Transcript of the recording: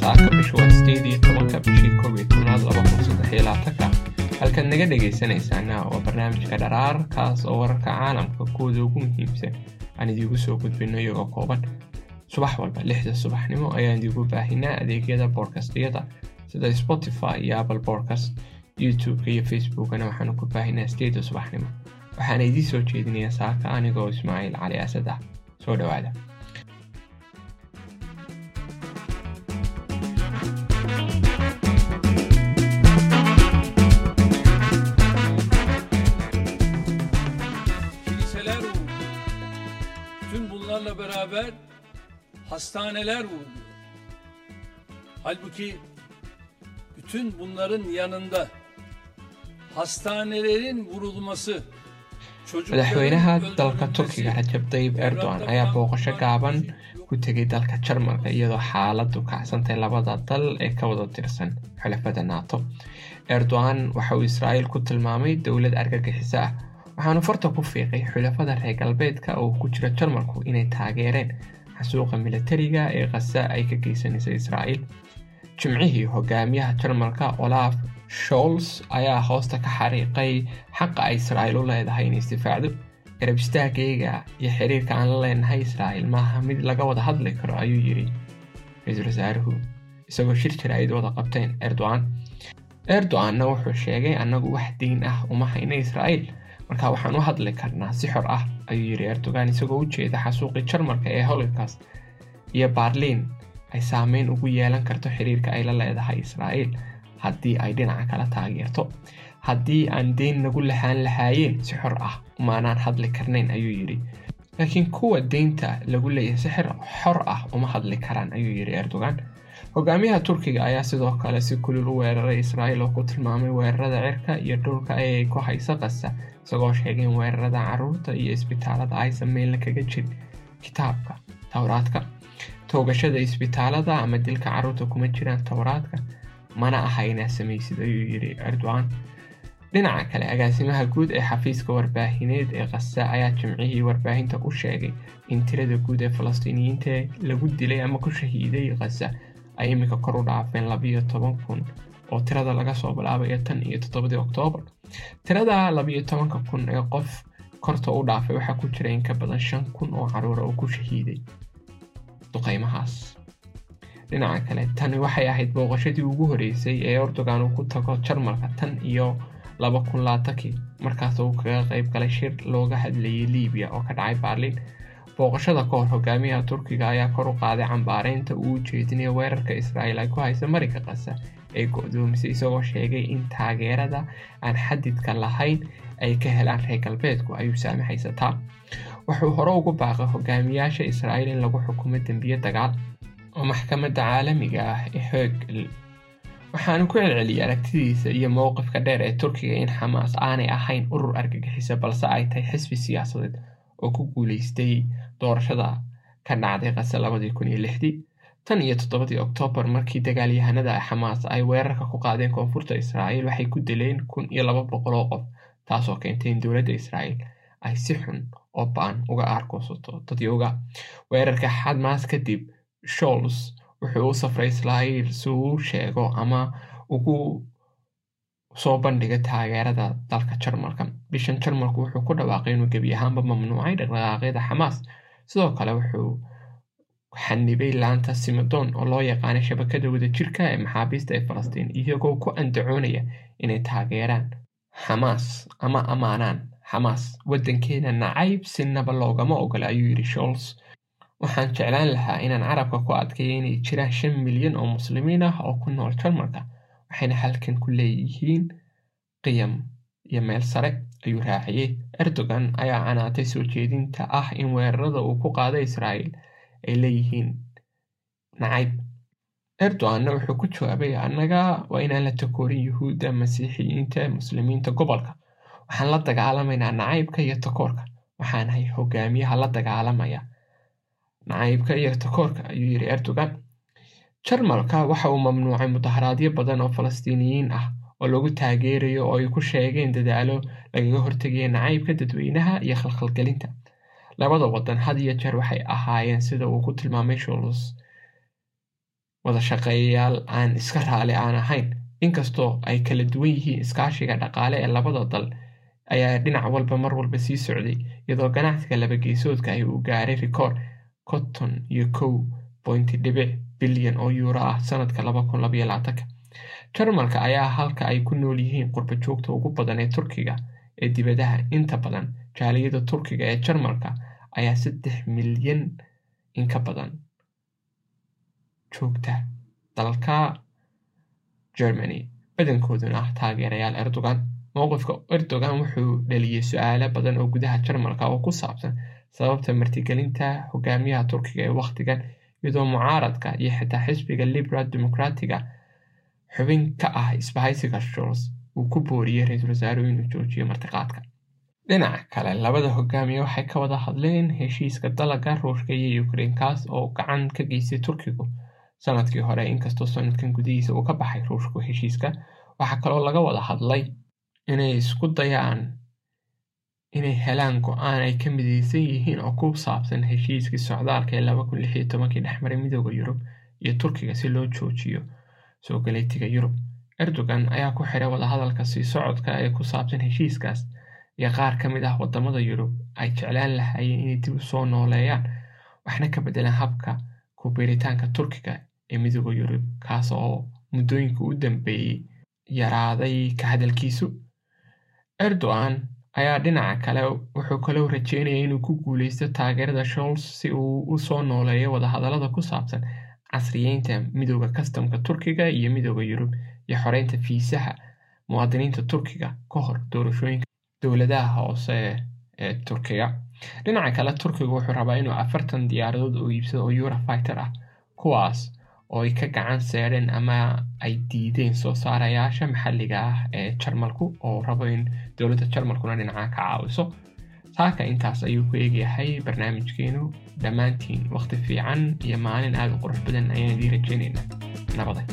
saaka halkaad naga dhegaysanaysaana waa barnaamijka dharaar kaas oo wararka caalamka kuwooda ugu muhiimsan aan idiigu soo gudbino iyagoo kooban subax walba lixda subaxnimo ayaan idiigu baahinaa adeegyada boodkastyada sida spotify iyo apple podcast youtube-ka iyo facebookana waxaanu ku baahinaa sideeda subaxnimo waxaana idiin soo jeedinayaa saaka anigoo ismaaciil cali asad ah soo dhowaada kiliseler vuruluyor. Tüm bunlarla beraber hastaneler vuruluyor. Halbuki bütün bunların yanında hastanelerin vurulması madaxweynaha dalka turkiga rajab tayyib erdogan ayaa booqasho gaaban ku tegay dalka jarmalka iyadoo xaaladu kacsantay labada dal ee ka wada tirsan xulafada nato. Erdogan waxa uu israa'iil ku tilmaamay dowlad argagixiso ah waxaanu farta ku fiiqay xulafada reer galbeedka oo ku jira jarmalku inay taageereen xasuuqa militariga ee khaza ay ka geysanaysa israa'iil jimcihii hogaamiyaha jarmalka olaf sholz ayaa hoosta ka xariiqay xaqa ay israa'iil u leedahay inay isdifaacdo garab istaagayga iyo xiriirka aan la leenahay israa'iil maaha mid laga wada hadli karo ayuu yidhi ra'iisul wasaaruhu isagoo shir jaraa'id wada qabteen erdogan. Erdoganna wuxuu sheegay annagu wax diin ah uma hayna israa'iil. Marka waxaan u hadli karnaa si xor ah ayuu yidhi erdogan isagoo u jeeda xasuuqii jarmalka ee holocaust iyo baarliin ay saameyn ugu yeelan karto xiriirka ay la leedahay israa'iil haddii ay dhinaca kala taageerto haddii aan deyn nagu lahaan lahaayeen si xor ah umaanaan hadli karnayn ayuu yidhi. Laakiin kuwa deynta lagu leeyahay si xir xor ah uma hadli karaan ayuu yidhi erdogan. Hogaamiyaha turkiga ayaa sidoo kale si kulul u weeraray israa'iil oo ku tilmaamay weerarada cirka iyo dhulka ee ay ku hayso qasa isagoo sheegay weerarada carruurta iyo isbitaalada aysan meelna kaga jirin kitaabka towraadka. Toogashada isbitaalada ama dilka carruurta kuma jiraan towraadka mana aha inaa samaysid ayuu yidhi erdogan. Dhinaca kale agaasimaha guud ee xafiiska warbaahineed ee khaza ayaa jimcihii warbaahinta u sheegay in tirada guud ee falastiiniyiinta lagu dilay ama ku shahiiday khaza ay iminka kor u dhaafeen labiyo toban kun oo tirada laga soo bilaabayo tan iyo toddobadii oktoobar. Tirada labiyo tobanka kun ee qof korta u dhaafay waxaa ku jira in ka badan shan kun oo caruura oo ku shahiiday duqeymahaas dhinaca kale tani waxay ahayd booqashadii ugu horeysay ee erdogan uu ku tago jarmalka tan iyo laba kun laatankii markaas uu kaga qayb galay shir looga hadlayay liibiya oo ka dhacay baarliin booqashada ka hogaamiyaha turkiga ayaa kor u qaaday cambaareynta uu u jeedinaya weerarka israa'iil ay ku haysa marinka qasa ee go-doomisay isagoo sheegay in taageerada aan xadidka lahayn ay ka helaan reer galbeedku ayuu saamaxaysataa wuxuu hore ugu baaqay hogaamiyaasha israa'iil in lagu xukumo dembiye dagaal oo maxkamadda caalamiga ah ee xoog waxaanu ku celceliyay aragtidiisa iyo mowqifka dheer ee turkiga in xamaas aanay ahayn urur argagixisa balse ay tahay xisbi siyaasadeed oo ku guuleystay doorashada ka dhacday qase labadii kun iyo lixdii tan iyo toddobadii oktoobar markii dagaalyahanada xamaas ay weerarka ku qaadeen koonfurta israa'iil waxay ku dileen kun iyo laba boqol oo qof taasoo keentay in dowladda israa'iil ay si xun oo ba'an uga aarkoosato dadyowga weerarka xamaas kadib sholz wuxuu u safray israa'iil si uu sheego ama ugu soo bandhiga taageerada dalka jarmalka bishan jarmalku wuxuu ku dhawaaqay inuu gebi ahaanba mamnuucay dhaqdhaqaaqyada xamaas. Sidoo kale wuxuu xanibay laanta simadon oo loo yaqaanay shabakada wadajirka ee maxaabiista ee falastiin iyagoo ku andacoonaya inay taageeraan xamaas ama ammaanaan xamaas. Waddankeena nacayb sinaba loogama ogola ayuu yidhi sholz waxaan jeclaan lahaa inaan carabka ku adkayo inay jiraan shan milyan oo muslimiin ah oo ku nool jarmalka waxayna halkan ku leeyihiin qiyam iyo meel sare ayuu raaciyey erdogan ayaa canaatay soo jeedinta ah in weerarada uu ku qaaday israa'iil ay leeyihiin nacayb. Erdoganna wuxuu ku jawaabay annaga waa inaan la takoorin yuhuudda masiixiyiinta muslimiinta gobolka. Waxaan la dagaalamaynaa nacaybka iyo takoorka. Waxaanahay hogaamiyaha la dagaalamaya nacaybka iyo takoorka ayuu yidhi erdogan. Jarmalka waxa uu mamnuucay mudaharaadyo badan oo falastiiniyiin ah oo lagu taageerayo oo ay ku sheegeen dadaalo lagaga hortegaya nacaybka dadweynaha iyo khalkhalgelinta. Labada wadan had iyo jeer waxay ahaayeen sida uu ku tilmaamay shuls wada shaqeeyayaal aan iska raali aan ahayn. Inkastoo ay kala duwan yihiin iskaashiga dhaqaale ee labada dal ayaa dhinac walba mar walba sii socday iyadoo ganacsiga labageesoodka ay uu gaaray rikoor konton iyo kow bointi dhibic bilyan oo yuuro ah sanadka laba kun labaiyo labaatanka jarmalka ayaa halka ay ku nool yihiin qurba joogta ugu badan ee turkiga ee dibadaha. Inta badan jaaliyada turkiga ee jarmalka ayaa saddex milyan in ka badan joogta. Dalka germany badankooduna taageerayaal erdogan. Mowqifka erdogan wuxuu dhaliyey su'aalo badan oo gudaha jarmalka oo ku saabsan sababta martigelinta hogaamiyaha turkiga ee wakhtigan iyadoo mucaaradka iyo xitaa xisbiga liberal democratiga xubin ka ah isbahaysiga shuls uu ku booriyey ra'iisul wasaaruhu inuu joojiyo martiqaadka. Dhinaca kale labada hogaamiye waxay ka wada hadleen heshiiska dalaga ruushka iyo ukrain kaas oo gacan ka geystay turkigu sannadkii hore. Inkastoo sanadkan gudihiisa uu ka baxay ruushku heshiiska waxaa kaloo laga wada hadlay inay isku dayaan inay helaan go'aan ay ka mideysan yihiin oo ku saabsan heshiiskii socdaalka ee laba kun lix iyo tobankii dhexmaray midooda yurub iyo turkiga si loo joojiyo soo galeytiga yurub. Erdogan ayaa ku xiray wadahadalka sii socodka ee ku saabsan heshiiskaas iyo qaar ka mid ah waddamada yurub ay jeclaan lahaayeen inay dib u soo nooleeyaan waxna ka bedelaan habka ku biiritaanka turkiga ee midooda yurub kaas oo muddooyinka u dambeeyey yaraaday ka hadalkiisu. Erdogan ayaa dhinaca kale wuxuu kaloo rajeynaya inuu ku guuleysto taageerada shuls si uu u soo nooleeyo wadahadalada ku saabsan casriyeynta midooda kastamka turkiga iyo midooda yurub iyo xoreynta fiisaha muwaadiniinta turkiga ka hor doorashooyinka dowladaha hoose ee turkiga. Dhinaca kale turkiga wuxuu rabaa inuu afartan diyaaradood oo iibsado oo eurofighter ah kuwaas oo ay ka gacan seedheen ama ay diideen soo saarayaasha maxalliga ah ee jarmalku oo rabo in dowladda jarmalkuna dhinaca ka caawiso taaka intaas ayuu ku eegyahay barnaamijkeenu dhammaantiin waqti fiican iyo maalin aada u qurux badan ayaan idiin rajeynaynaa nabaday